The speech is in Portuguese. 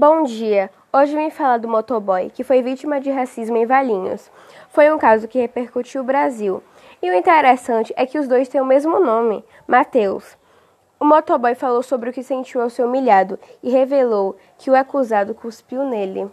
Bom dia! Hoje vim falar do motoboy que foi vítima de racismo em Valinhos. Foi um caso que repercutiu o Brasil. E o interessante é que os dois têm o mesmo nome, Mateus. O motoboy falou sobre o que sentiu ao ser humilhado e revelou que o acusado cuspiu nele.